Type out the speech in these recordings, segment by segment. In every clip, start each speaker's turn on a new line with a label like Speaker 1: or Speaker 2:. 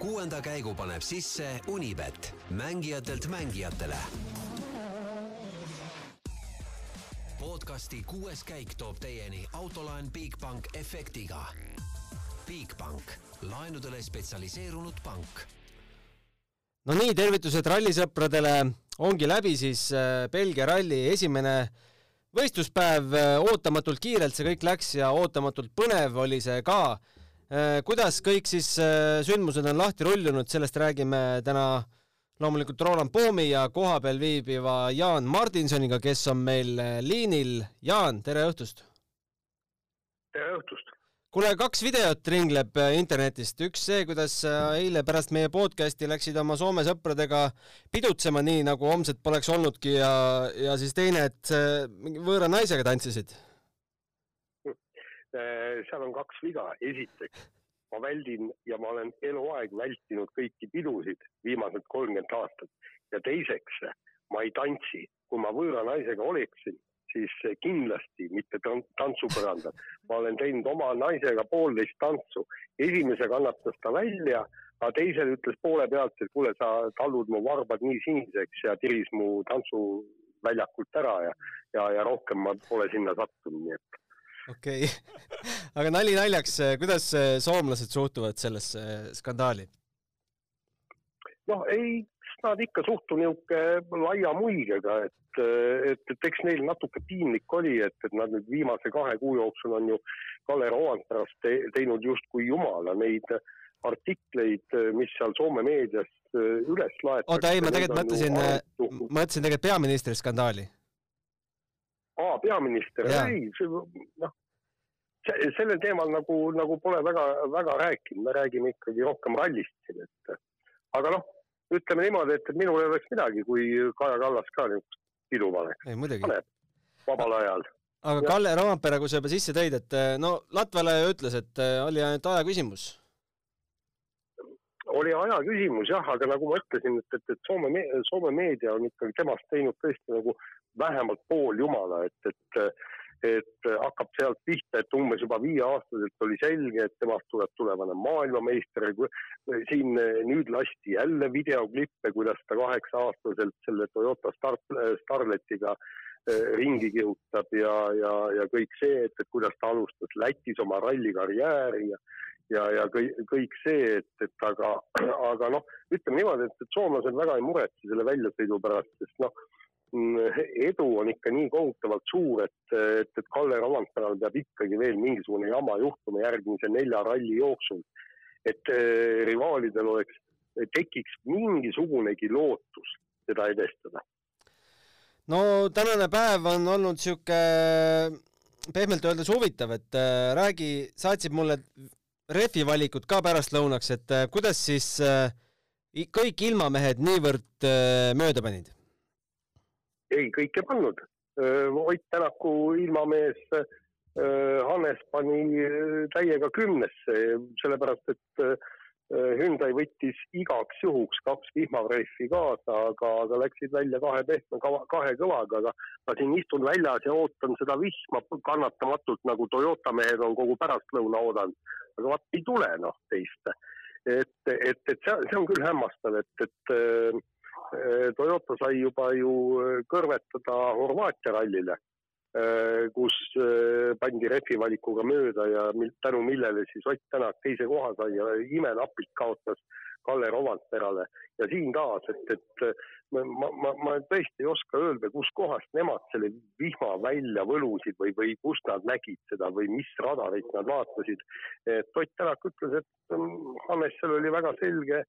Speaker 1: kuuenda käigu paneb sisse Unibet, mängijatelt mängijatele. podcasti kuues käik toob teieni autolaen Bigbank efektiga. Bigbank, laenudele spetsialiseerunud pank.
Speaker 2: no nii, tervitused rallisõpradele, ongi läbi siis äh, Belgia ralli esimene võistluspäev, ootamatult kiirelt see kõik läks ja ootamatult põnev oli see ka kuidas kõik siis äh, sündmused on lahti rullunud, sellest räägime täna loomulikult Roland Poomi ja kohapeal viibiva Jaan Martinsoniga, kes on meil äh, liinil. Jaan, tere õhtust!
Speaker 3: tere õhtust!
Speaker 2: kuule, kaks videot ringleb internetist, üks see, kuidas eile pärast meie podcasti läksid oma Soome sõpradega pidutsema, nii nagu homset poleks olnudki ja, ja siis teine, et võõra naisega tantsisid
Speaker 3: Äh, seal on kaks viga. esiteks, ma väldin ja ma olen eluaeg vältinud kõiki pidusid viimased kolmkümmend aastat ja teiseks, ma ei tantsi. kui ma võõra naisega oleksin, siis kindlasti mitte tantsupõrandal. ma olen teinud oma naisega poolteist tantsu. esimese kannatas ta välja, aga teisel ütles poole pealt, et kuule, sa tallud mu varbad nii siniseks ja tiris mu tantsuväljakult ära ja, ja, ja rohkem ma pole sinna sattunud, nii et
Speaker 2: okei okay. aga nali naljaks, kuidas soomlased suhtuvad sellesse skandaali?
Speaker 3: noh, ei, nad ikka suhtu niisugune laia muigega, et, et, et eks neil natuke piinlik oli, et, et nad nüüd viimase kahe kuu jooksul on ju Kalle Roandperast te, teinud justkui jumala neid artikleid, mis seal Soome meedias üles laetakse.
Speaker 2: oota, ei, ma tegelikult mõtlesin, mõtlesin tegelikult peaministri skandaali
Speaker 3: aa, peaminister, ei, noh, sellel teemal nagu, nagu pole väga, väga rääkinud, me räägime ikkagi rohkem rallist siin, et aga noh, ütleme niimoodi, et minul ei oleks midagi, kui Kaja Kallas ka niisugust pidu paneks. paneb vabal ajal.
Speaker 2: aga ja. Kalle Roompere, kui sa juba sisse tõid, et no Latvale ütles, et oli ainult aja küsimus
Speaker 3: oli aja küsimus jah, aga nagu ma ütlesin, et, et, et Soome, Soome meedia on ikkagi temast teinud tõesti nagu vähemalt pooljumala, et, et et hakkab sealt pihta, et umbes juba viieaastaselt oli selge, et temast tuleb tulevane maailmameister. siin nüüd lasti jälle videoklippe, kuidas ta kaheksa-aastaselt selle Toyota Star, Starletiga eh, ringi kihutab ja, ja, ja kõik see, et, et kuidas ta alustas Lätis oma rallikarjääri ja ja, ja kõik, kõik see, et, et aga, aga noh, ütleme niimoodi, et, et soomlased väga ei muretse selle väljasõidu pärast, sest noh, edu on ikka nii kohutavalt suur, et, et, et Kalle Romantperal peab ikkagi veel mingisugune jama juhtuma järgmise nelja ralli jooksul. et eh, rivaalidel oleks, tekiks mingisugunegi lootus seda edestada.
Speaker 2: no tänane päev on olnud sihuke pehmelt öeldes huvitav, et äh, räägi, saatsid mulle rehvi valikud ka pärastlõunaks, et äh, kuidas siis äh, kõik ilmamehed niivõrd äh, mööda panid?
Speaker 3: Ei, kõik ei pannud. Ott Tänaku ilmamees Hannes pani täiega kümnesse, sellepärast et Hyundai võttis igaks juhuks kaks vihmarehvi kaasa, aga, aga läksid välja kahe pehme, kahe kõvaga, aga ma siin istun väljas ja ootan seda vihma kannatamatult, nagu Toyota mehed on kogu pärastlõuna oodanud aga vaat ei tule noh teist. et, et, et see, see on küll hämmastav, et, et Toyota sai juba ju kõrvetada Horvaatia rallile äh,, kus pandi rehvi valikuga mööda ja tänu millele siis Ott Tänak teise koha sai ja imenapilt kaotas Kalle Rovandperale ja siin taas, et, et ma, ma, ma tõesti ei oska öelda, kuskohast nemad selle vihma välja võlusid või, või kust nad nägid seda või mis radarit nad vaatasid. Ott Tänak ütles, et mm, Hannesel oli väga selge,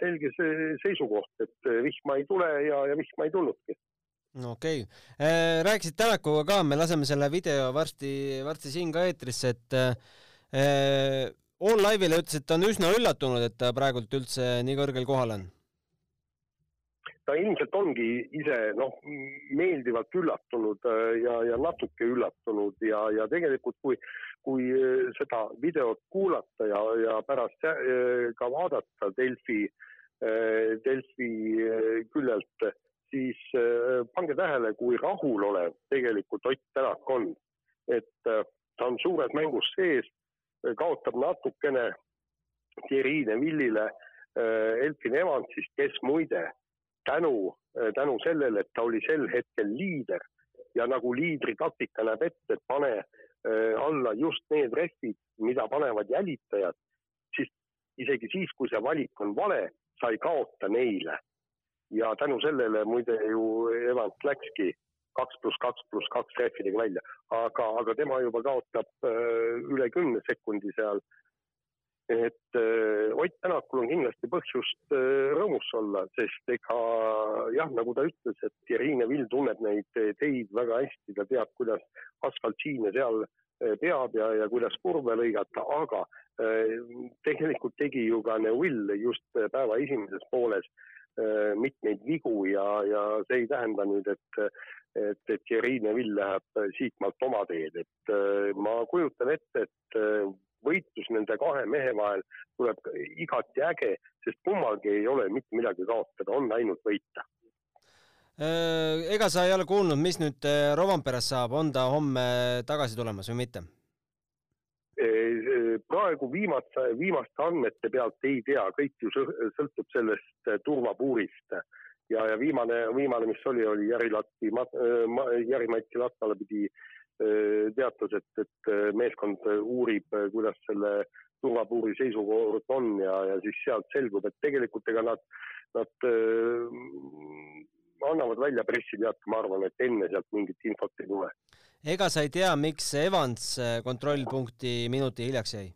Speaker 3: selge see seisukoht, et vihma ei tule ja, ja vihma ei tulnudki
Speaker 2: no okei okay., äh, rääkisid Tänakuga ka, me laseme selle video varsti, varsti siin ka eetrisse, et äh, On Live'ile ütles, et ta on üsna üllatunud, et ta praegult üldse nii kõrgel kohal on
Speaker 3: ta ilmselt ongi ise noh, meeldivalt üllatunud äh, ja, ja natuke üllatunud ja, ja tegelikult kui, kui äh, seda videot kuulata ja, ja pärast äh, ka vaadata Delfi, Delfi küljelt, siis pange tähele, kui rahulolev tegelikult Ott Tänak on. et ta on suures mängus sees, kaotab natukene Thierry Neville'ile Elfin Evansist, kes muide tänu, tänu sellele, et ta oli sel hetkel liider ja nagu liidri taktika näeb ette, et pane alla just need rehvid, mida panevad jälitajad, siis isegi siis, kui see valik on vale, sa ei kaota neile. ja tänu sellele muide ju Evans läkski kaks pluss kaks pluss kaks rehvidega välja, aga, aga tema juba kaotab üle kümne sekundi seal. Et äh, Ott Tänakul on kindlasti põhjust äh, rõõmus olla, sest ega jah, nagu ta ütles, et Irine Vill tunneb neid teid väga hästi, ta teab, kuidas asfaltsiine seal äh, peab ja, ja kuidas kurve lõigata, aga tegelikult tegi ju ka Neuvill just päeva esimeses pooles mitmeid vigu ja, ja see ei tähenda nüüd, et et, et Irine Vill läheb siitmaalt oma teed, et ma kujutan ette, et võitlus nende kahe mehe vahel tuleb igati äge, sest kummalgi ei ole mitte midagi kaotada, on ainult võita.
Speaker 2: Äh, ega sa ei ole kuulnud, mis nüüd äh, Rovanperast saab, on ta homme tagasi tulemas või mitte?
Speaker 3: Äh, praegu viimase, viimaste andmete pealt ei tea, kõik ju sõltub sellest turvapuurist. Ja, ja viimane, viimane, mis oli, oli Jari Latti, Jari-Mati Latvala pidi teatas, et, et meeskond uurib, kuidas selle turvapuuri seisukord on ja, ja siis sealt selgub, et tegelikult ega nad, nad annavad välja pressiteate, ma arvan, et enne sealt mingit infot ei tule.
Speaker 2: ega sa ei tea, miks Evans kontrollpunkti minuti hiljaks jäi?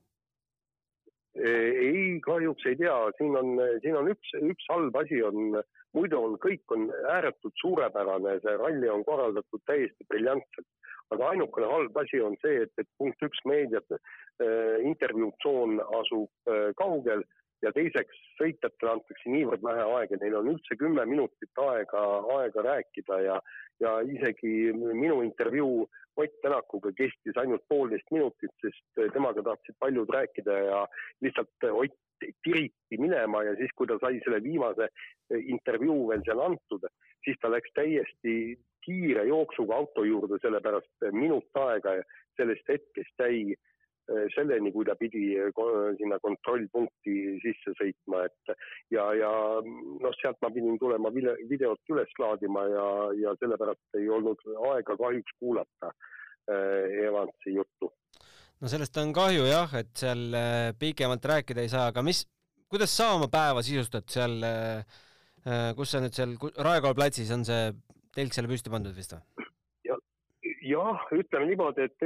Speaker 3: ei, kahjuks ei tea, siin on, siin on üks, üks halb asi on, muidu on kõik on ääretult suurepärane, see ralli on korraldatud täiesti briljantselt aga ainukene halb asi on see, et, et punkt üks, meediat äh,, intervjuutsoon asub äh, kaugel ja teiseks, sõitjatele antakse niivõrd vähe aega, neil on üldse kümme minutit aega, aega rääkida ja, ja isegi minu intervjuu Ott Tänakuga kestis ainult poolteist minutit, sest temaga tahtsid paljud rääkida ja lihtsalt Ott tiriti minema ja siis, kui ta sai selle viimase intervjuu veel seal antud, siis ta läks täiesti kiire jooksuga auto juurde, sellepärast minut aega sellest hetkest jäi selleni, kui ta pidi eh, sinna kontrollpunkti sisse sõitma, et ja, ja noh, sealt ma pidin tulema videot üles laadima ja, ja sellepärast ei olnud aega kahjuks kuulata eh, Evansi juttu.
Speaker 2: no sellest on kahju jah, et seal pikemalt rääkida ei saa, aga mis, kuidas sa oma päeva sisustad seal, kus sa nüüd seal Raekoja platsis on see telk selle püsti pandud vist või?
Speaker 3: Jah, ütleme niimoodi, et,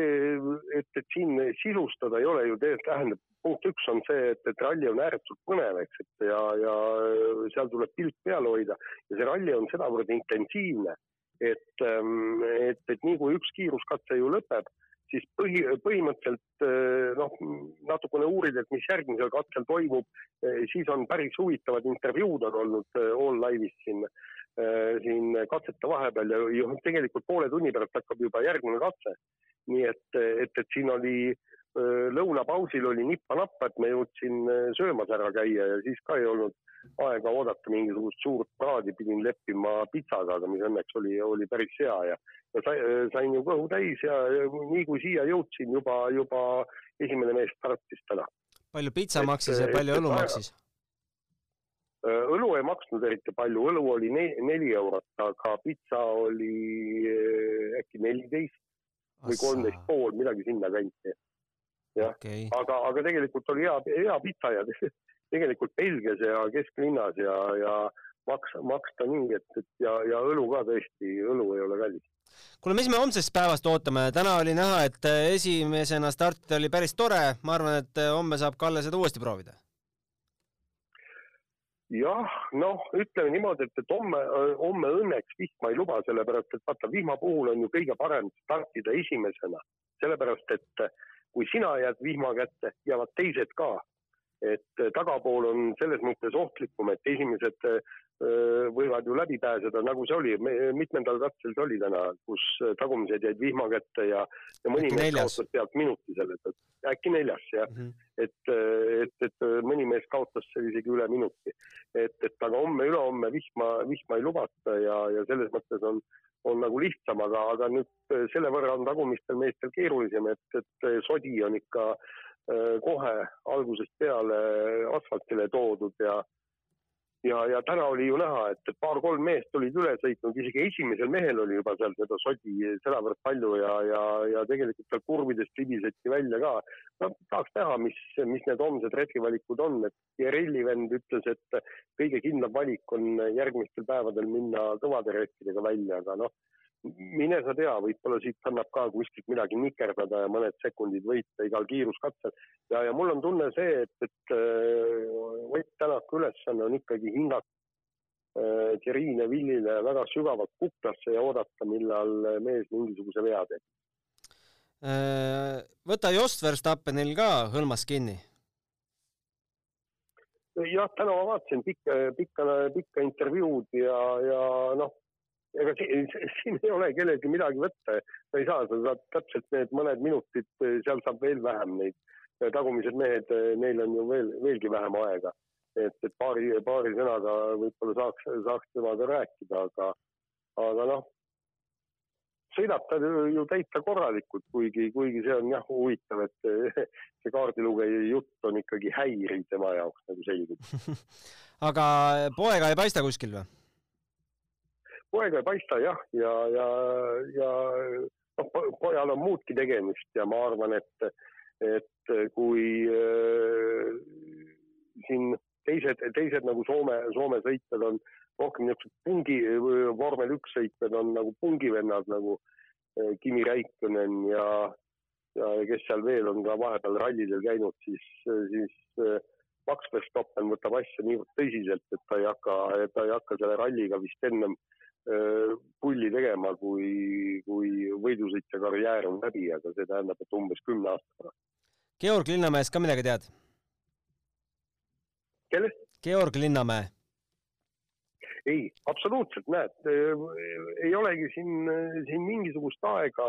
Speaker 3: et, et siin sisustada ei ole ju tegelikult tähendab, punkt üks on see, et, et ralli on ääretult põnev, eks, et ja, ja seal tuleb pilk peal hoida. Ja see ralli on sedavõrd intensiivne, et, ähm, et, et nii kui üks kiiruskatse ju lõpeb, siis põhi, põhimõtteliselt noh, natukene uurida, et mis järgmisel katsel toimub, siis on päris huvitavad intervjuud on olnud All Live'is siin. Äh, siin katsete vahepeal ja ju tegelikult poole tunni pärast hakkab juba järgmine katse. nii et, et, et siin oli äh, lõunapausil oli nippa-nappa, et ma jõudsin äh, söömas ära käia ja siis ka ei olnud aega oodata mingisugust suurt praadi, pidin leppima pitsaga, aga mis õnneks oli, oli päris hea ja, ja sain ju kõhu täis ja nii kui siia jõudsin, juba, juba esimene mees startis täna.
Speaker 2: palju pitsa maksis ja palju õlu maksis?
Speaker 3: Äh, õlu ei maksnud eriti palju, õlu oli ne neli eurot, aga pitsa oli äh, äkki neliteist või kolmteist pool, midagi sinnakanti. jah okay., aga, aga tegelikult oli hea, hea pitsa ja tegelikult Belgias ja kesklinnas ja, ja maksa, maksta nii, et, et ja, ja õlu ka tõesti, õlu ei ole kallis.
Speaker 2: Kuule, mis me homsest päevast ootame, täna oli näha, et esimesena startida oli päris tore, ma arvan, et homme saab Kalle seda uuesti proovida
Speaker 3: jah, noh, ütleme niimoodi, et, et homme, homme õnneks vihma ei luba, sellepärast et vaata, vihma puhul on ju kõige parem startida esimesena, sellepärast et kui sina jääd vihma kätte, jäävad teised ka. Et tagapool on selles mõttes ohtlikum, et esimesed võivad ju läbi pääseda, nagu see oli, mitmendal katsel see oli täna, kus tagumised jäid vihma kätte ja, ja mõni mees kaotas pealt minuti selle pealt, äkki neljas jah mm, -hmm. et, et, et mõni mees kaotas seal isegi üle minuti. et, et aga homme-ülehomme vihma, vihma ei lubata ja, ja selles mõttes on, on nagu lihtsam, aga, aga nüüd selle võrra on tagumistel meestel keerulisem, et, et sodi on ikka kohe algusest peale asfaltile toodud ja ja, ja täna oli ju näha, et paar-kolm meest olid üle sõitnud, isegi esimesel mehel oli juba seal seda sodi sedavõrd palju ja, ja, ja tegelikult seal kurvidest libiseti välja ka. no tahaks näha, mis, mis need homsed rehvivalikud on, et Jerelli vend ütles, et kõige kindlam valik on järgmistel päevadel minna kõvade rehvidega välja, aga noh mine sa tea, võib-olla siit annab ka kuskilt midagi nikerdada ja mõned sekundid võita igal kiiruskatsel. ja, ja mul on tunne see, et, et äh, Ott Tänaku ülesanne on ikkagi hingata äh, Thierry'le Villile väga sügavalt kuklasse ja oodata, millal mees mingisuguse vea teeb.
Speaker 2: Äh, võta Jost Verstappenil ka hõlmas kinni
Speaker 3: jah, täna ma vaatasin pikka, pikka, pikka intervjuud ja, ja noh, ega siin, siin ei ole kellelgi midagi võtta, sa ei saa, sa saad täpselt need mõned minutid, seal saab veel vähem neid tagumised mehed, neil on ju veel, veelgi vähem aega. et, et paari, paari sõnaga võib-olla saaks, saaks temaga rääkida, aga, aga noh, sõidab ta ju täitsa korralikult, kuigi, kuigi see on jah huvitav, et see kaardilugeja jutt on ikkagi häiriv tema jaoks, nagu selgub
Speaker 2: aga poega ei paista kuskil või?
Speaker 3: Poega ei paista jah, ja, ja, ja noh, pojal on muudki tegemist ja ma arvan, et, et kui äh, siin teised, teised nagu Soome, Soome sõitjad on rohkem niisugused pungi, vormel üks sõitjad on nagu pungivennad nagu äh, Kimi Räikkönen ja, ja kes seal veel on ka vahepeal rallidel käinud, siis, siis äh, Max Verstappen võtab asja niivõrd tõsiselt, et ta ei hakka, ta ei hakka selle ralliga vist ennem Äh, pulli tegema, kui, kui võidusõitja karjäär on läbi, aga see tähendab, et umbes kümne aasta pärast.
Speaker 2: Georg Linnamäest ka midagi tead?
Speaker 3: kellest?
Speaker 2: Georg Linnamäe.
Speaker 3: Ei, absoluutselt, näed, äh, ei olegi siin, siin mingisugust aega,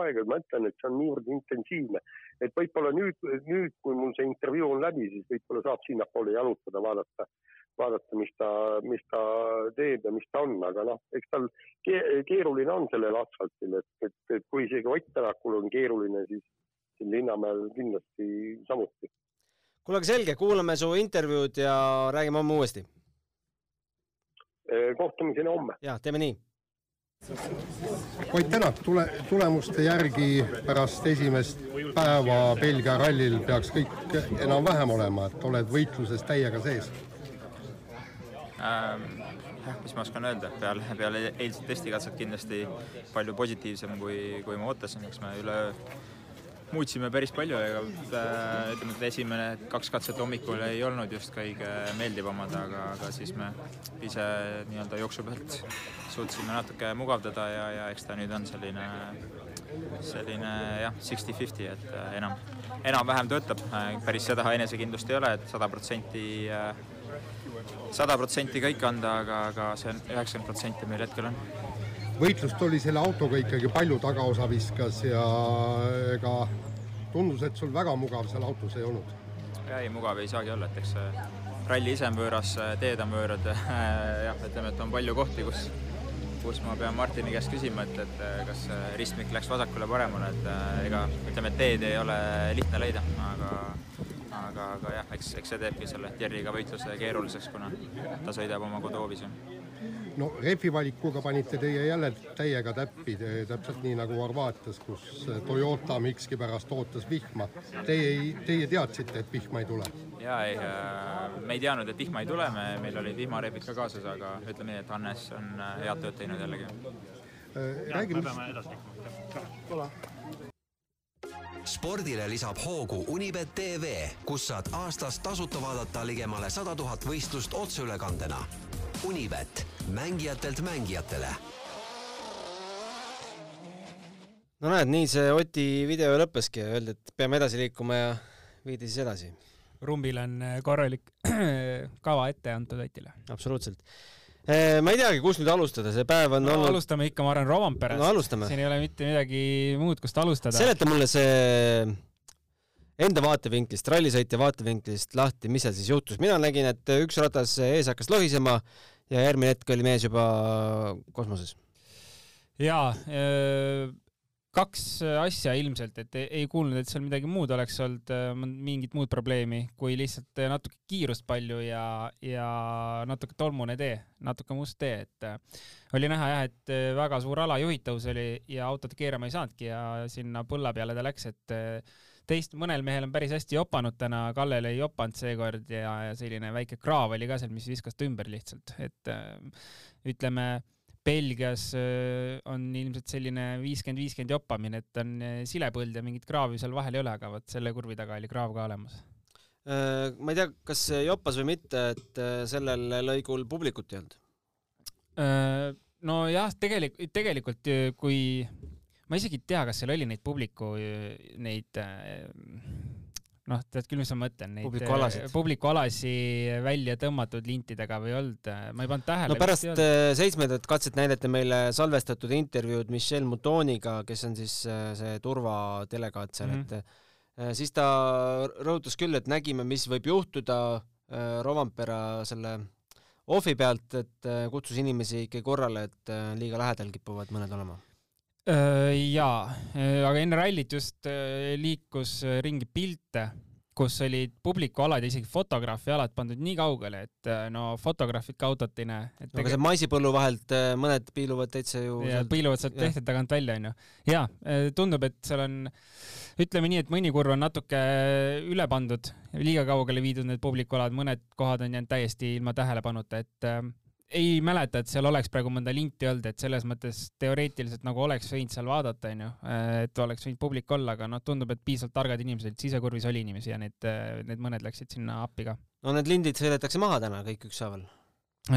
Speaker 3: aega, ma ütlen, et see on niivõrd intensiivne, et võib-olla nüüd, nüüd, kui mul see intervjuu on läbi, siis võib-olla saab sinnapoole jalutada, vaadata vaadata, mis ta, mis ta teeb ja mis ta on, aga noh, eks tal keeruline on sellel asfaltil, et, et, et kui isegi Ott Tänakul on keeruline, siis siin Linnamäel kindlasti samuti.
Speaker 2: kuule, aga selge, kuulame su intervjuud ja räägime homme uuesti.
Speaker 3: Kohtumiseni homme.
Speaker 2: jah, teeme nii
Speaker 4: Ott Tänak, tule, tulemuste järgi pärast esimest päeva Belgia rallil peaks kõik enam-vähem olema, et oled võitluses täiega sees
Speaker 5: ähm,. jah, mis ma oskan öelda, peale, peale eilset testikatset kindlasti palju positiivsem, kui, kui ma ootasin, eks me üle muutsime päris palju, ega äh, ütleme, et esimene kaks katset hommikul ei olnud just kõige meeldivamad, aga, aga siis me ise nii-öelda jooksu pealt suutsime natuke mugavdada ja, ja eks ta nüüd on selline, selline jah, sixty-fifty, et äh, enam, enam-vähem töötab, äh, päris seda enesekindlust ei ole, et sada protsenti sada protsenti kõik anda, aga, aga see on üheksakümmend protsenti meil hetkel on.
Speaker 4: Võitlust oli selle autoga ikkagi palju tagaosa viskas ja ega tundus, et sul väga mugav seal autos ei olnud.
Speaker 5: ei, mugav ei saagi olla, et eks ralli ise on võõras, teed on võõrad jah, ütleme, et on palju kohti, kus kus ma pean Martini käest küsima, et, et kas ristmik läks vasakule-paremale, et ega ütleme, et teed ei ole lihtne leida, aga aga, aga jah, eks, eks see teebki selle Thierry'ga võitluse keeruliseks, kuna ta sõidab oma koduhoovis ju
Speaker 4: no rehvi valikuga panite teie jälle täiega täppi, täpselt nii nagu Horvaatias, kus Toyota miskipärast ootas vihma. Teie, teie teadsite, et vihma ei tule?
Speaker 5: jaa, ei, äh, me ei teadnud, et vihma ei tule, me, meil olid vihmarehvid ka kaasas, aga ütleme nii, et Hannes on äh, head tööd teinud jällegi.
Speaker 6: Äh, räägime. me peame edasi liikuma.
Speaker 1: spordile lisab hoogu Unibet tv, kus saad aastas tasuta vaadata ligemale sada tuhat võistlust otseülekandena. Unibet, mängijatelt mängijatele.
Speaker 2: no näed, nii see Oti video lõppeski, öeldi, et peame edasi liikuma ja viidi siis edasi.
Speaker 7: Rumbile on korralik kava ette antud Otile.
Speaker 2: absoluutselt Eh, ma ei teagi, kust nüüd alustada, see päev on
Speaker 7: no,
Speaker 2: olnud.
Speaker 7: alustame ikka, ma arvan, Romperast
Speaker 2: no,.
Speaker 7: siin ei ole mitte midagi muud, kust alustada.
Speaker 2: seleta mulle see enda vaatevinklist, rallisõitja vaatevinklist lahti, mis seal siis juhtus. mina nägin, et üks ratas ees hakkas lohisema ja järgmine hetk oli mees juba kosmoses.
Speaker 7: jaa, kaks asja ilmselt, et ei, kuulnud, et seal midagi muud oleks olnud, mingit muud probleemi, kui lihtsalt natuke kiirust palju ja, ja natuke tolmune tee, natuke must tee, et oli näha jah, et väga suur ala juhitavus oli ja autot keerama ei saanudki ja sinna põlla peale ta läks, et teist, mõnel mehel on päris hästi jopanud täna, Kallel ei jopanud seekord ja, ja selline väike kraav oli ka seal, mis viskas ta ümber lihtsalt, et ütleme Belgias äh, on ilmselt selline viiskümmend, viiskümmend joppamine, et on äh, silepõld ja mingit kraavi seal vahel ei ole, aga vot selle kurvi taga oli kraav ka olemas.
Speaker 2: Äh, ma ei tea, kas joppas või mitte, et sellel lõigul publikut ei olnud?
Speaker 7: nojah, tegelikult, tegelikult kui ma isegi ei tea, kas seal oli neid publiku, neid noh, tead küll, mis ma mõtlen, neid
Speaker 2: publikualasid,
Speaker 7: äh, publikualasi välja tõmmatud lintidega või olnud, äh, ma ei pannud tähele.
Speaker 2: no pärast seitsmendat katset näidati meile salvestatud intervjuud Michel Moutoniga, kes on siis see turvadelegaat seal mm, -hmm. et siis ta rõhutas küll, et nägime, mis võib juhtuda Rovampera selle ohvi pealt, et kutsus inimesi ikkagi korrale, et liiga lähedal kipuvad mõned olema
Speaker 7: jaa, aga enne rallit just liikus ringi pilte, kus olid publikualad ja isegi fotograafi alad pandud nii kaugele, et no fotograafid ka autot ei näe.
Speaker 2: aga see maisipõllu vahelt mõned piiluvad täitsa ju.
Speaker 7: piiluvad sealt tehte tagant välja, onju. ja tundub, et seal on, ütleme nii, et mõni kurv on natuke üle pandud, liiga kaugele viidud need publikualad, mõned kohad on jäänud täiesti ilma tähelepanuta, et ei mäleta, et seal oleks praegu mõnda linti olnud, et selles mõttes teoreetiliselt nagu oleks võinud seal vaadata, onju, et oleks võinud publik olla, aga noh, tundub, et piisavalt targad inimesed, sisekurvis oli inimesi ja need, need mõned läksid sinna appi ka.
Speaker 2: no need lindid sõidetakse maha täna kõik ükshaaval.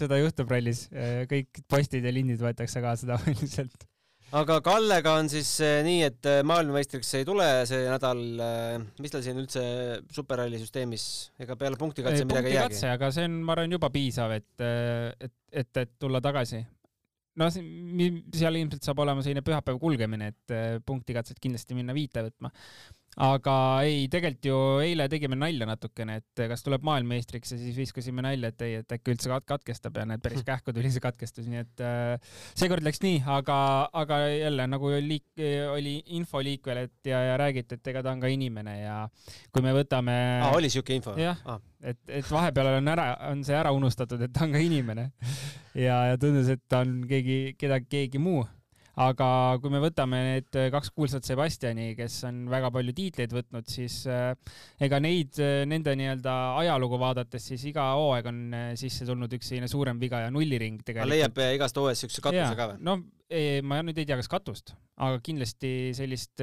Speaker 7: Seda juhtub rallis, kõik postid ja lindid võetakse kaasa tavaliselt
Speaker 2: aga Kallega on siis eh, nii, et eh, maailmameistriks ei tule see nädal. Eh, mis tal siin üldse superralli süsteemis, ega peale punktikatse midagi ei jäägi?
Speaker 7: aga see on, ma arvan, juba piisav, et, et, et, et tulla tagasi. noh, seal ilmselt saab olema selline pühapäeva kulgemine, et punktikatset kindlasti minna viite võtma aga ei, tegelikult ju eile tegime nalja natukene, et kas tuleb maailmameistriks ja siis viskasime nalja, et ei, et äkki üldse katkestab ja näed, päris kähku tuli see katkestus, nii et äh, seekord läks nii, aga, aga jälle nagu liik-, oli info liikvel, et ja, ja räägiti, et ega ta on ka inimene ja kui me võtame
Speaker 2: ah,. oli siuke info?
Speaker 7: jah ah., et, et vahepeal on ära, on see ära unustatud, et ta on ka inimene ja, ja tundus, et ta on keegi, keda, keegi muu aga kui me võtame need kaks kuulsat Sebastiani, kes on väga palju tiitleid võtnud, siis äh, ega neid, äh, nende nii-öelda ajalugu vaadates, siis iga hooaeg on äh, sisse tulnud üks selline suurem viga ja nulliring tegelikult.
Speaker 2: leiab igast hooajast siukse katuse ka või?
Speaker 7: no ei, ma nüüd ei tea, kas katust, aga kindlasti sellist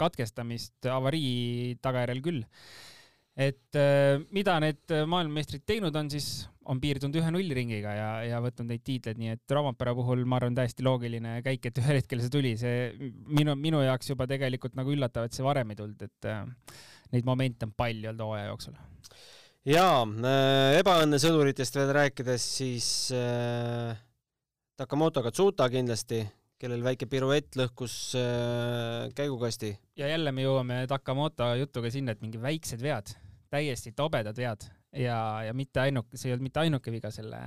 Speaker 7: katkestamist avarii tagajärjel küll et äh, mida need maailmameistrid teinud on, siis on piirdunud ühe nullringiga ja, ja võtnud neid tiitleid, nii et Rompera puhul ma arvan, täiesti loogiline käik, et ühel hetkel see tuli, see minu, minu jaoks juba tegelikult nagu üllatav, et see varem ei tulnud, et äh, neid momente on palju olnud hooaja jooksul.
Speaker 2: jaa äh,, ebaõnnesõduritest veel rääkides, siis äh, Takamoto Katsuta kindlasti kellel väike piruett lõhkus äh, käigukasti.
Speaker 7: ja jälle me jõuame Takamoto jutuga sinna, et mingi väiksed vead täiesti tobedad vead ja, ja mitte ainuke, see ei olnud mitte ainuke viga selle,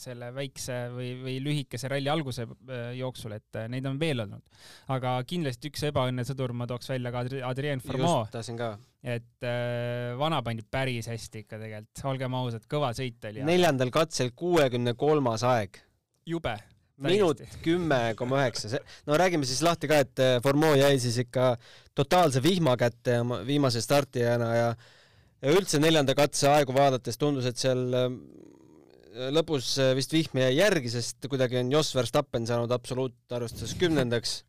Speaker 7: selle väikse või, või lühikese ralli alguse äh, jooksul, et äh, neid on veel olnud. aga kindlasti üks ebaõnnesõdur ma tooks välja ka Adrien Formeau. et äh, vana pandi päris hästi ikka tegelikult, olgem ausad, kõva sõit oli.
Speaker 2: neljandal katsel kuuekümne kolmas aeg.
Speaker 7: jube
Speaker 2: minut kümme koma üheksa, no räägime siis lahti ka, et äh, Formeau jäi siis ikka totaalse vihma kätte viimase startijana ja ja üldse neljanda katse aegu vaadates tundus, et seal äh, lõpus äh, vist vihm jäi järgi, sest kuidagi on Jos Verstappen saanud absoluutarvestuses kümnendaks.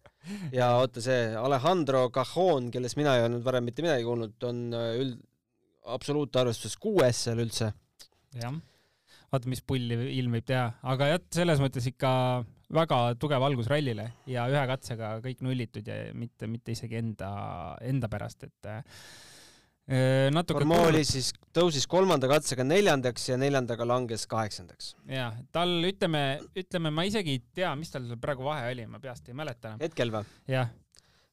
Speaker 2: Ja oota see Alejandro Cajon, kellest mina ei olnud varem mitte midagi kuulnud, on äh, üld-, absoluutarvestuses kuues seal üldse.
Speaker 7: jah, vaata, mis pulli ilm võib teha, aga jah, selles mõttes ikka väga tugev algus rallile ja ühe katsega kõik nullitud ja mitte, mitte isegi enda, enda pärast, et
Speaker 2: natuke Formo oli siis, tõusis kolmanda katsega neljandaks ja neljandaga langes kaheksandaks.
Speaker 7: jah, tal ütleme, ütleme, ma isegi ei tea, mis tal praegu vahe oli, ma peast ei mäleta enam.
Speaker 2: hetkel või?
Speaker 7: jah.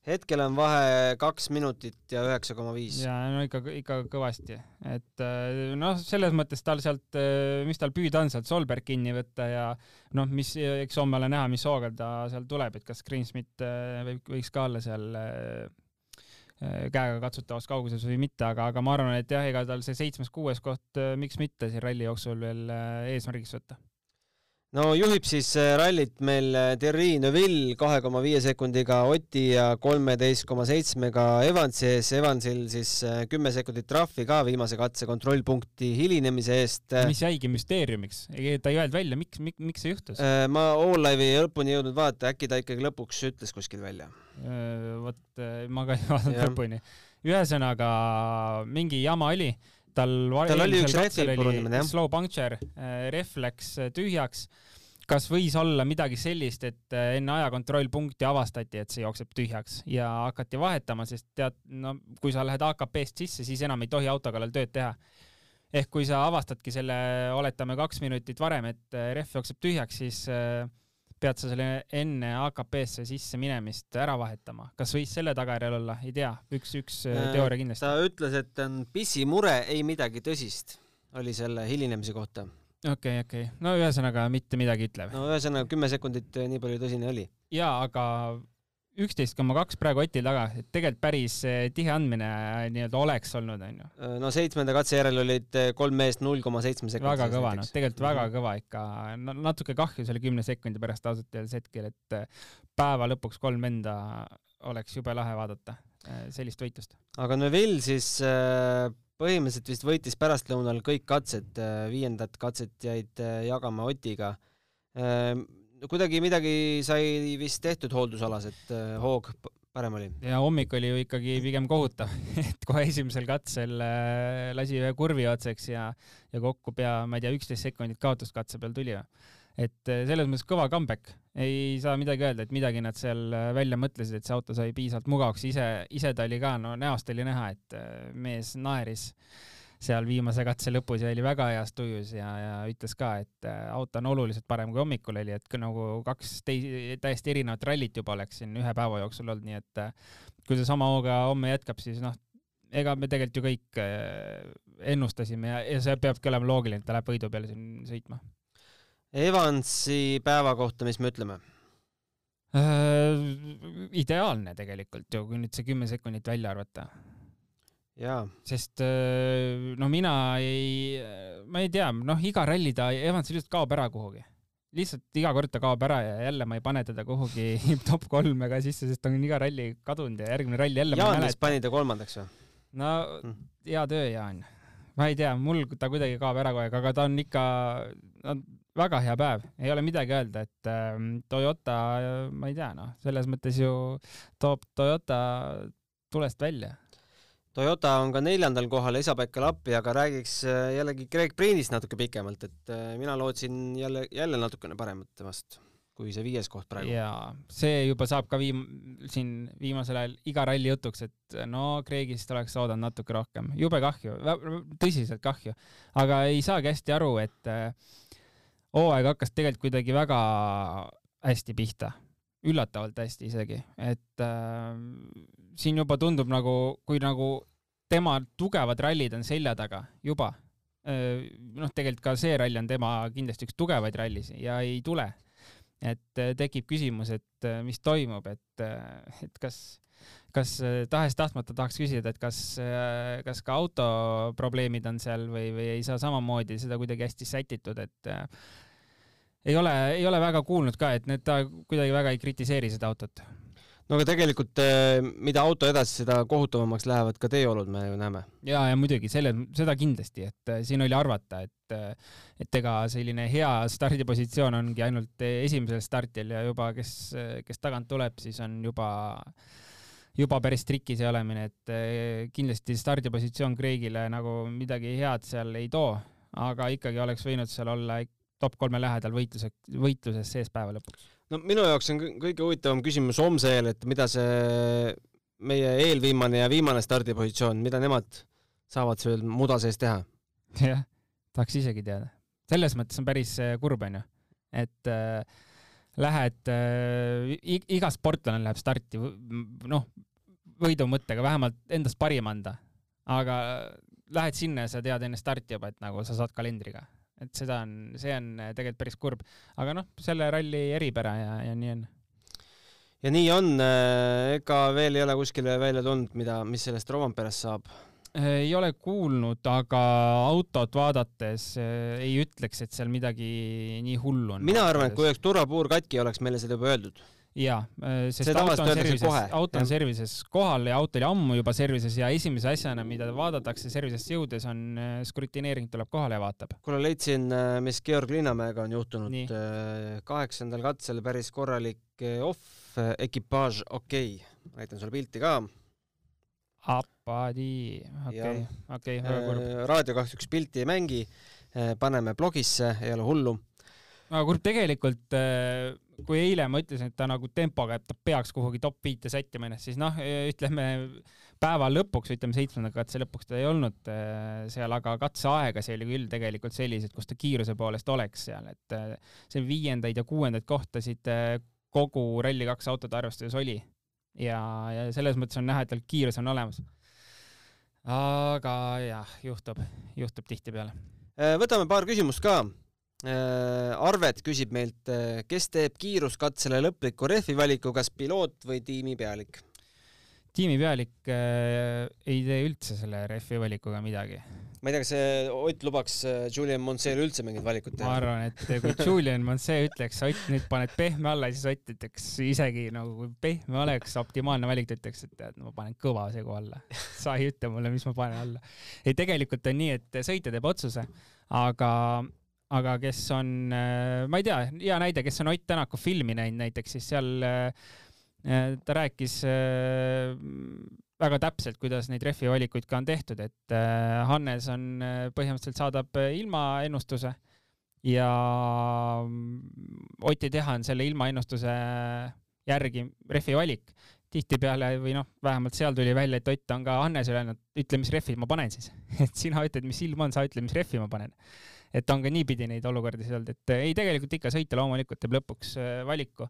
Speaker 2: hetkel on vahe kaks minutit ja üheksa koma viis.
Speaker 7: ja no ikka, ikka kõvasti, et äh, noh, selles mõttes tal sealt, äh, mis tal püüda on, sealt Solberg kinni võtta ja noh, mis, eks homme ole näha, mis hooga ta seal tuleb, et kas Greensmit võib, võiks ka olla seal käega katsutavas kauguses või mitte, aga, aga ma arvan, et jah, ega tal see seitsmes-kuues koht, miks mitte siin ralli jooksul veel eesmärgiks võtta
Speaker 2: no juhib siis äh, rallit meil äh, Thierry Neuville kahe koma viie sekundiga Oti ja kolmeteist koma seitsmega Evansi ees. Evansil siis äh, kümme sekundit trahvi ka viimase katse kontrollpunkti hilinemise eest.
Speaker 7: mis jäigi müsteeriumiks, ta ei öelnud välja, miks, miks, miks see juhtus?
Speaker 2: ma Allive'i lõpuni jõudnud vaadata, äkki ta ikkagi lõpuks ütles kuskil välja.
Speaker 7: vot ma ka ei vaadanud lõpuni. ühesõnaga mingi jama oli tal,
Speaker 2: tal oli üks katsel oli
Speaker 7: slow puncture, äh, ref läks äh, tühjaks. kas võis olla midagi sellist, et äh, enne ajakontrollpunkti avastati, et see jookseb tühjaks ja hakati vahetama, sest tead, no kui sa lähed AKP-st sisse, siis enam ei tohi auto kallal tööd teha. ehk kui sa avastadki selle, oletame kaks minutit varem, et ref jookseb tühjaks, siis äh, pead sa selle enne AKP-sse sisse minemist ära vahetama. kas võis selle tagajärjel olla, ei tea, üks, üks äh, äh, teooria kindlasti.
Speaker 2: ta ütles, et on pissimure, ei midagi tõsist, oli selle hilinemise kohta.
Speaker 7: okei okay,, okei okay., no ühesõnaga mitte midagi ütlev.
Speaker 2: no ühesõnaga kümme sekundit nii palju tõsine oli.
Speaker 7: jaa, aga üksteist koma kaks praegu Otil taga, et tegelikult päris eh, tihe andmine eh, nii-öelda oleks olnud, onju.
Speaker 2: Äh, no seitsmenda katse järel olid eh, kolm meest null koma seitsme sekundi.
Speaker 7: väga kõva, noh, tegelikult väga mhm. kõva ikka no,, natuke kahju selle kümne sekundi pärast ausalt öeldes hetkel, et päeva lõpuks kolm venda oleks jube lahe vaadata, sellist võitlust.
Speaker 2: aga Neville siis põhimõtteliselt vist võitis pärastlõunal kõik katsed, viiendat katset jäid jagama Otiga kuidagi midagi sai vist tehtud hooldusalas, et äh, hoog parem oli.
Speaker 7: ja hommik oli ju ikkagi pigem kohutav et kohe esimesel katsel äh, lasi ühe kurvi otseks ja, ja kokku pea, ma ei tea, üksteist sekundit kaotust katse peal tuli. et äh, selles mõttes kõva comeback, ei saa midagi öelda, et midagi nad seal välja mõtlesid, et see auto sai piisavalt mugavaks, ise, ise ta oli ka, no näost oli näha, et mees naeris seal viimase katse lõpus ja oli väga heas tujus ja, ja ütles ka, et äh, auto on oluliselt parem kui hommikul oli, et nagu kaks tei-, täiesti erinevat rallit juba oleks siin ühe päeva jooksul olnud, nii et äh, kui ta sama hooga homme jätkab, siis noh, ega me tegelikult ju kõik äh, ennustasime ja, ja see peabki olema loogiline, et ta läheb võidu peale siin sõitma.
Speaker 2: Evansi päeva kohta, mis me ütleme?
Speaker 7: Ideaalne tegelikult ju, kui nüüd see kümme sekundit välja arvata sest äh, no mina ei, ma ei tea, noh, iga ralli ta, Evans lihtsalt kaob ära kuhugi. lihtsalt iga kord ta kaob ära ja jälle ma ei pane teda kuhugi top kolme ka sisse, sest ta on iga ralli kadunud ja järgmine ralli jälle
Speaker 2: Jaanis pani ta kolmandaks või?
Speaker 7: no mm. hea töö, Jaan. ma ei tea, mul ta kuidagi kaob ära kogu aeg, aga ta on ikka no, väga hea päev, ei ole midagi öelda, et äh, Toyota, ma ei tea, noh, selles mõttes ju toob Toyota tulest välja
Speaker 2: Toyota on ka neljandal kohal Esa-Pekka Lappi, aga räägiks äh, jällegi Greg Priinist natuke pikemalt, et äh, mina lootsin jälle, jälle natukene paremat temast kui see viies koht praegu.
Speaker 7: jaa, see juba saab ka viim-, siin viimasel ajal iga ralli jutuks, et no Gregist oleks oodanud natuke rohkem, jube kahju, tõsiselt kahju, aga ei saagi hästi aru, et äh, hooaeg hakkas tegelikult kuidagi väga hästi pihta, üllatavalt hästi isegi, et äh, siin juba tundub nagu, kui nagu tema tugevad rallid on selja taga juba, noh, tegelikult ka see ralli on tema kindlasti üks tugevaid rallisid ja ei tule. et tekib küsimus, et mis toimub, et, et kas, kas tahes-tahtmata tahaks küsida, et kas, kas ka auto probleemid on seal või, või ei saa samamoodi seda kuidagi hästi sätitud, et ei ole, ei ole väga kuulnud ka, et need, ta kuidagi väga ei kritiseeri seda autot
Speaker 2: no aga tegelikult eh, mida auto edasi, seda kohutavamaks lähevad ka teeolud, me ju näeme.
Speaker 7: ja, ja muidugi selle, seda kindlasti, et eh, siin oli arvata, et, eh, et ega selline hea stardipositsioon ongi ainult esimesel startil ja juba, kes, kes tagant tuleb, siis on juba, juba päris trikis ja olemine, et kindlasti stardipositsioon Craigile nagu midagi head seal ei too, aga ikkagi oleks võinud seal olla top kolme lähedal võitluse, võitluses sees päeva lõpuks
Speaker 2: no minu jaoks on kõige huvitavam küsimus homse eel, et mida see meie eelviimane ja viimane stardipositsioon, mida nemad saavad seal muda sees teha?
Speaker 7: jah, tahaks isegi teada. selles mõttes on päris äh, kurb, onju, et äh, lähed äh,, iga sportlane läheb starti, noh, võidu mõttega vähemalt endast parim anda, aga lähed sinna ja sa tead enne starti juba, et nagu sa saad kalendriga, et seda on, see on tegelikult päris kurb, aga noh, selle ralli eripära ja, ja nii on
Speaker 2: ja nii on, äh, ega veel ei ole kuskile välja tulnud, mida, mis sellest Romperes saab
Speaker 7: Äh, ei ole kuulnud, aga autot vaadates äh, ei ütleks, et seal midagi nii hullu on.
Speaker 2: mina arvan, et kui oleks turvapuur katki, oleks meile seda juba öeldud.
Speaker 7: Jaa, äh, sest auto on services, auto on services kohal ja auto oli ammu juba services ja esimese asjana, mida vaadatakse servisesse jõudes, on skrutineering tuleb kohale ja vaatab.
Speaker 2: kuule, leidsin, mis Georg Linnamäega on juhtunud. kaheksandal katsel päris korralik off, ekipaaž okei okay., näitan sulle pilti ka
Speaker 7: Apadi, okei, okei, väga kurb.
Speaker 2: Äh, raadio kahjuks pilti ei mängi, äh, paneme blogisse, ei ole hullu.
Speaker 7: Aga kurb tegelikult, äh, kui eile ma ütlesin, et ta nagu tempoga, et ta peaks kuhugi top viite sättima ennast, siis noh, ütleme päeva lõpuks, ütleme seitsmenda katse lõpuks ta ei olnud seal, aga katseaegasi oli küll tegelikult sellised, kus ta kiiruse poolest oleks seal, et see viiendaid ja kuuendaid kohtasid kogu Rally2 autode arvestuses oli ja, ja selles mõttes on näha, et tal kiirus on olemas. aga jah, juhtub, juhtub tihtipeale.
Speaker 2: Äh, võtame paar küsimust ka. Äh, Arvet küsib meilt, äh, kes teeb kiiruskatsele lõpliku rehvi valiku, kas piloot või tiimipealik?
Speaker 7: tiimipealik äh, ei tee üldse selle rehvi valikuga midagi
Speaker 2: ma ei tea, kas Ott lubaks äh, Julian Monseel üldse mingit valikut teha?
Speaker 7: ma arvan, et kui Julian Monsee ütleks, Ott nüüd paned pehme alla, siis Ott ütleks isegi nagu kui pehme oleks optimaalne valik, ta ütleks, et tead, ma panen kõva segu alla. sa ei ütle mulle, mis ma panen alla. ei, tegelikult on nii, et sõitja teeb otsuse, aga aga kes on, äh, ma ei tea, hea näide, kes on Ott Tänaku filmi näinud näiteks, siis seal äh, ta rääkis väga täpselt, kuidas neid rehvi valikuid ka on tehtud, et äh, Hannes on, äh, põhimõtteliselt saadab äh, ilmaennustuse ja mm, Oti teha on selle ilmaennustuse järgi rehvi valik. tihtipeale või noh, vähemalt seal tuli välja, et Ott on ka Hannesele öelnud, ütle, mis rehvi ma panen siis et sina ütled, mis ilm on, sa ütle, mis rehvi ma panen et on ka niipidi neid olukordi olnud, et ei, tegelikult ikka sõitja loomulikult teeb lõpuks valiku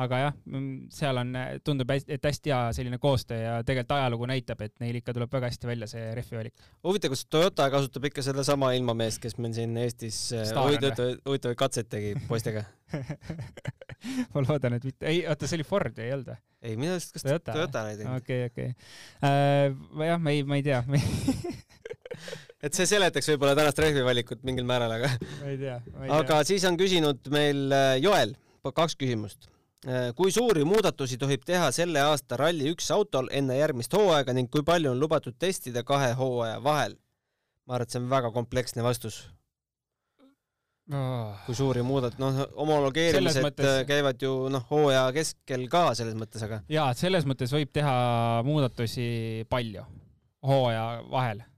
Speaker 7: aga jah, mm, seal on, tundub, et hästi hea selline koostöö ja tegelikult ajalugu näitab, et neil ikka tuleb väga hästi välja see rehvi valik.
Speaker 2: huvitav, kas Toyota kasutab ikka sedasama ilmameest, kes meil siin Eestis äh, huvitavaid katseid tegi poistega
Speaker 7: ma loodan, et mitte, ei, oota, see oli Ford ei olnud või?
Speaker 2: ei, minu arust kas Toyota, Toyota
Speaker 7: oli teinud. okei, okei. Äh, jah, ma ei, ma ei tea
Speaker 2: et see seletaks võib-olla tänast rehvivalikut mingil määral, aga
Speaker 7: ma ei tea,
Speaker 2: aga siis on küsinud meil äh, Joel kaks küsimust Äh, kui suuri muudatusi tohib teha selle aasta Rally1 autol enne järgmist hooaega ning kui palju on lubatud testida kahe hooaja vahel? ma arvan, et see on väga kompleksne vastus oh.. kui suuri muudat-, noh, homologeerimised mõttes... käivad ju noh, hooaja keskel ka selles mõttes, aga.
Speaker 7: jaa, selles mõttes võib teha muudatusi palju hooaja vahel Äh,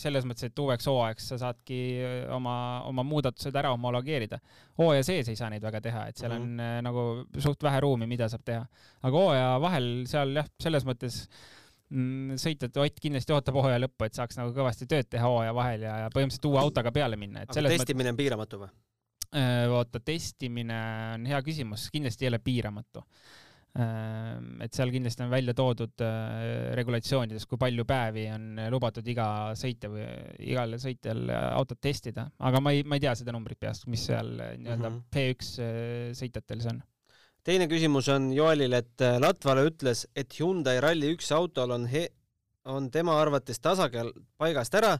Speaker 7: selles mõttes, et uueks hooajaks sa saadki äh, oma, oma muudatused ära homologeerida. hooaja sees ei saa neid väga teha, et seal on mm -hmm. nagu suht vähe ruumi, mida saab teha. aga hooaja vahel seal jah, selles mõttes mm, sõitjate Ott kindlasti ootab hooaja lõppu, et saaks nagu kõvasti tööd teha hooaja vahel ja, ja põhimõtteliselt uue autoga peale minna.
Speaker 2: aga testimine mõt... on piiramatu või?
Speaker 7: oota, testimine on hea küsimus, kindlasti ei ole piiramatu et seal kindlasti on välja toodud äh, regulatsioonides, kui palju päevi on lubatud iga sõitja või igal sõitjal autot testida, aga ma ei, ma ei tea seda numbrit peast, mis seal äh, nii-öelda mm -hmm. P1 äh, sõitjatel see on.
Speaker 2: teine küsimus on Joelil, et Latvala ütles, et Hyundai Rally1 autol on he-, on tema arvates tasakaal paigast ära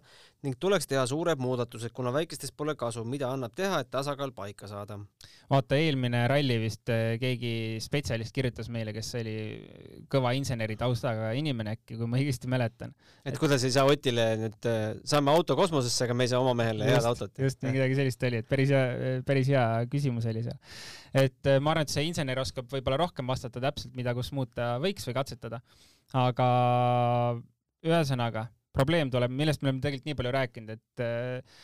Speaker 2: ning tuleks teha suured muudatused, kuna väikestest pole kasu, mida annab teha, et tasakaal paika saada.
Speaker 7: vaata, eelmine ralli vist eh, keegi spetsialist kirjutas meile, kes oli kõva inseneri taustaga inimene äkki, kui ma õigesti mäletan.
Speaker 2: et kuidas ei saa Otile nüüd, eh, saame auto kosmosesse, aga me ei saa oma mehele head autot.
Speaker 7: just, midagi sellist oli, et päris hea, päris hea küsimus oli seal. et eh, ma arvan, et see insener oskab võib-olla rohkem vastata täpselt, mida, kus muuta võiks või katsetada. aga ühesõnaga, probleem tuleb, millest me oleme tegelikult nii palju rääkinud, et äh,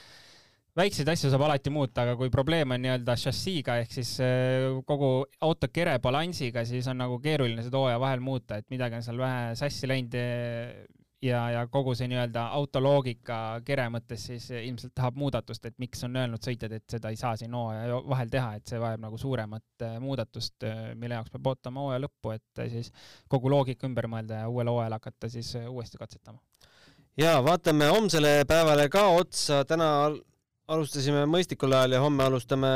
Speaker 7: väikseid asju saab alati muuta, aga kui probleem on nii-öelda šassiiga ehk siis äh, kogu auto kere balansiga, siis on nagu keeruline seda hooaja vahel muuta, et midagi on seal vähe sassi läinud. Ja, ja kogu see nii-öelda autoloogika kere mõttes siis ilmselt tahab muudatust, et miks on öelnud sõitjad, et seda ei saa siin hooaja vahel teha, et see vajab nagu suuremat muudatust, mille jaoks peab ootama hooaja lõppu, et siis kogu loogika ümber mõelda ja uuel hooajal hakata siis uuesti katsetama.
Speaker 2: ja vaatame homsele päevale ka otsa, täna alustasime mõistlikul ajal ja homme alustame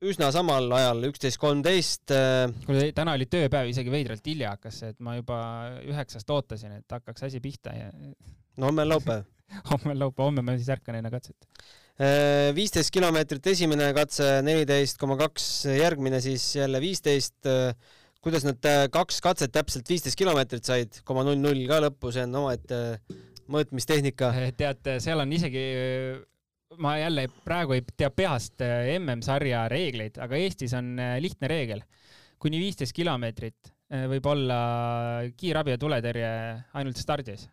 Speaker 2: üsna samal ajal, üksteist kolmteist.
Speaker 7: Äh, kuule, täna oli tööpäev, isegi veidralt hilja hakkas, et ma juba üheksast ootasin, et hakkaks asi pihta ja.
Speaker 2: no homme on laupäev
Speaker 7: homme on laupäev, homme ma siis ärkan enne katset.
Speaker 2: Äh, viisteist kilomeetrit esimene katse, neliteist koma kaks järgmine, siis jälle viisteist. Äh, kuidas nad kaks katset täpselt viisteist kilomeetrit said, koma null null ka lõppu, see on omaette mõõtmistehnika.
Speaker 7: tead, seal on isegi ma jälle praegu ei tea peast äh, MM-sarja reegleid, aga Eestis on äh, lihtne reegel. kuni viisteist kilomeetrit äh, võib olla kiirabi ja tuletõrje ainult stardis.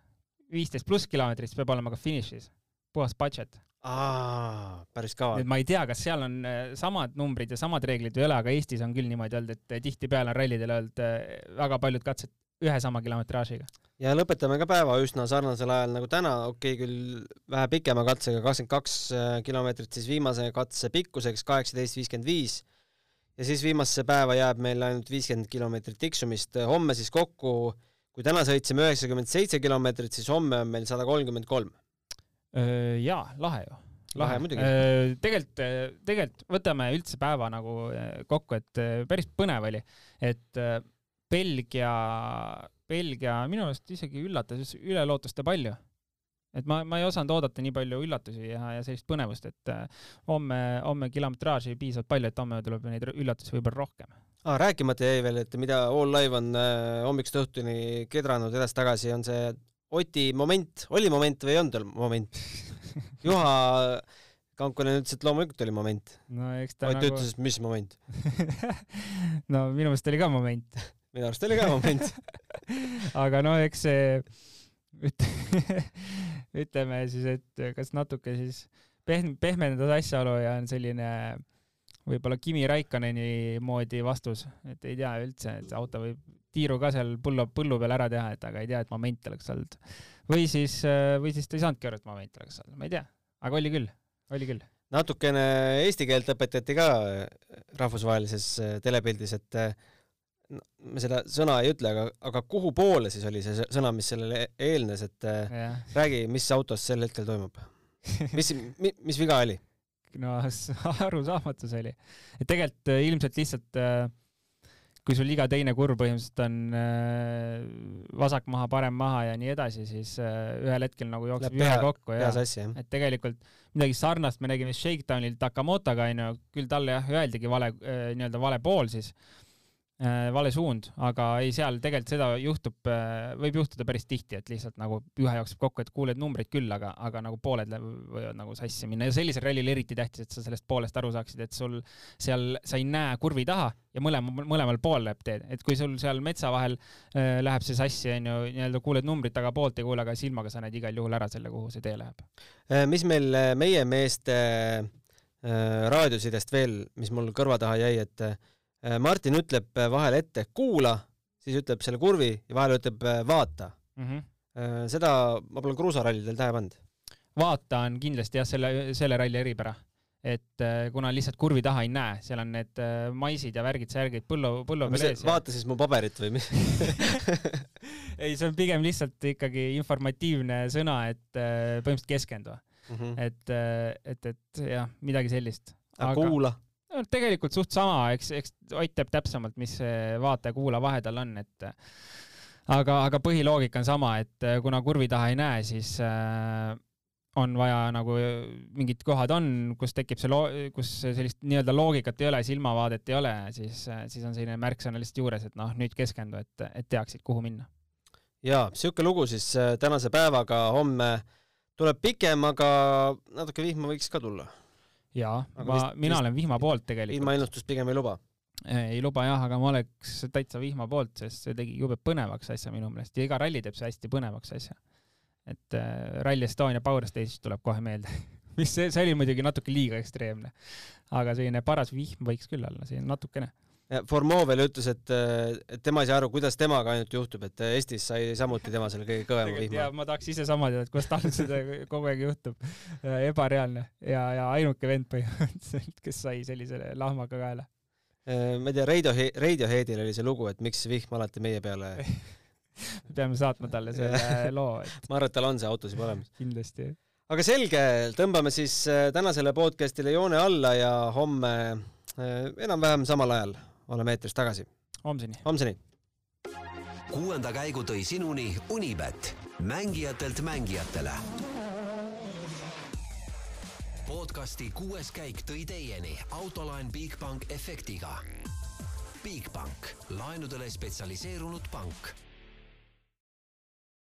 Speaker 7: viisteist pluss kilomeetrit peab olema ka finišis. puhas budget.
Speaker 2: aa, päris kaval.
Speaker 7: ma ei tea, kas seal on samad numbrid ja samad reeglid või ei ole, aga Eestis on küll niimoodi olnud, et tihtipeale on rallidel olnud väga paljud katsed ühe sama kilometraažiga
Speaker 2: ja lõpetame ka päeva üsna sarnasel ajal nagu täna, okei okay,, küll vähe pikema katsega, kakskümmend kaks äh, kilomeetrit siis viimase katse pikkuseks, kaheksateist viiskümmend viis. ja siis viimasesse päeva jääb meil ainult viiskümmend kilomeetrit tiksumist, homme siis kokku, kui täna sõitsime üheksakümmend seitse kilomeetrit, siis homme on meil sada kolmkümmend kolm.
Speaker 7: jaa, lahe ju
Speaker 2: lahe muidugi.
Speaker 7: tegelikult, tegelikult võtame üldse päeva nagu kokku, et päris põnev oli, et Belgia Belgia minu meelest isegi üllatas üle lootuste palju. et ma, ma ei osanud oodata nii palju üllatusi ja, ja sellist põnevust, et äh, homme, homme kilometraaži piisavalt palju, et homme tuleb neid üllatusi võib-olla rohkem
Speaker 2: ah,. rääkimata jäi veel, et mida All Live on äh, hommikust õhtuni kedranud edasi-tagasi, on see Oti moment, oli moment või ei olnud moment? Juha Kankonen ütles, et loomulikult oli moment.
Speaker 7: no eks ta
Speaker 2: Ott nagu... ütles, mis moment
Speaker 7: no minu meelest oli ka moment
Speaker 2: minu arust oli ka moment
Speaker 7: aga no eks see ütleme siis, et kas natuke siis pehm-, pehmendada asjaolu ja on selline võib-olla Kimi Raikkonneni moodi vastus, et ei tea üldse, et auto võib tiiru ka seal põllu, põllu peal ära teha, et aga ei tea, et moment oleks olnud. või siis, või siis ta ei saanudki aru, et moment oleks olnud, ma ei tea, aga oli küll, oli küll.
Speaker 2: natukene eesti keelt õpetati ka rahvusvahelises telepildis, et me seda sõna ei ütle, aga, aga kuhu poole siis oli see sõna, mis sellele eelnes, et äh, ja. räägi, mis autos sel hetkel toimub? mis mi,, mis viga oli?
Speaker 7: no arusaamatus oli. et tegelikult äh, ilmselt lihtsalt äh, kui sul iga teine kurv põhimõtteliselt on vasak maha, parem maha ja nii edasi, siis ühel hetkel nagu jookseb ühe kokku ja et tegelikult midagi sarnast me nägime Shakedownil Takamotoga onju, küll talle jah öeldigi vale nii-öelda vale pool siis vale suund, aga ei, seal tegelikult seda juhtub, äh, võib juhtuda päris tihti, et lihtsalt nagu ühe jookseb kokku, et kuuled numbreid küll, aga, aga nagu pooled võivad nagu sassi minna ja sellisel rallil eriti tähtis, et sa sellest poolest aru saaksid, et sul seal, sa ei näe kurvi taha ja mõlema, mõlemal pool läheb teed, et kui sul seal metsa vahel äh, läheb see sassi, onju, nii-öelda kuuled numbrit, aga poolt ei kuule, aga silmaga sa näed igal juhul ära selle, kuhu see tee läheb.
Speaker 2: Äh, mis meil meie meeste äh, raadiosidest veel, mis mul kõrva taha jäi, et äh, Äh, Martin ütleb äh, vahel ette kuula, siis ütleb selle kurvi ja vahel ütleb äh, vaata mm. -hmm. seda ma pole kruusarallidel tähele pannud.
Speaker 7: vaata on kindlasti jah, selle, selle ralli eripära, et kuna lihtsalt kurvi taha ei näe, seal on need maisid ja värgid-särgid põllu, põllu peal ees.
Speaker 2: vaata siis mu paberit või mis
Speaker 7: ei, see on pigem lihtsalt ikkagi informatiivne sõna, et põhimõtteliselt keskendu mm. -hmm. et, et, et jah, midagi sellist.
Speaker 2: aga kuula
Speaker 7: no tegelikult suht sama, eks, eks Ott teab täpsemalt, mis see vaataja-kuulaja vahe tal on, et aga, aga põhiloogika on sama, et kuna kurvi taha ei näe, siis äh, on vaja nagu mingid kohad on, kus tekib see loo-, kus sellist nii-öelda loogikat ei ole, silmavaadet ei ole, siis, siis on selline märksõna lihtsalt juures, et noh, nüüd keskendu, et, et teaksid, kuhu minna.
Speaker 2: jaa, sihuke lugu siis äh, tänase päevaga, homme tuleb pikem, aga natuke vihma võiks ka tulla
Speaker 7: jaa, ma, mina olen vihma poolt tegelikult.
Speaker 2: ilmaennustust pigem ei luba?
Speaker 7: ei luba jah, aga ma oleks täitsa vihma poolt, sest see tegi jube põnevaks asja minu meelest ja iga ralli teeb see hästi põnevaks asja. et äh, Rally Estonia Power Stage tuleb kohe meelde mis see, see oli muidugi natuke liiga ekstreemne. aga selline paras vihm võiks küll olla, siin natukene
Speaker 2: Formeau veel ütles, et, et tema ei saa aru, kuidas temaga ainult juhtub, et Eestis sai samuti tema selle kõige kõvema vihma.
Speaker 7: ma tahaks ise sama teada, et kuidas tal seda kogu aeg juhtub. ebareaalne ja, ja ainuke vend põhimõtteliselt, kes sai sellise lahmaga kaela.
Speaker 2: ma ei tea, Radiohe-, Radioheadil oli see lugu, et miks vihm alati meie peale
Speaker 7: peame saatma talle selle loo et....
Speaker 2: ma arvan, et tal on see autos juba olemas.
Speaker 7: kindlasti.
Speaker 2: aga selge, tõmbame siis äh, tänasele podcastile joone alla ja homme äh, enam-vähem samal ajal oleme eetris tagasi.
Speaker 7: homseni.
Speaker 2: homseni.
Speaker 1: kuuenda käigu tõi sinuni Unibet, mängijatelt mängijatele. podcasti kuues käik tõi teieni autolaen Bigbank efektiga. Bigbank, laenudele spetsialiseerunud pank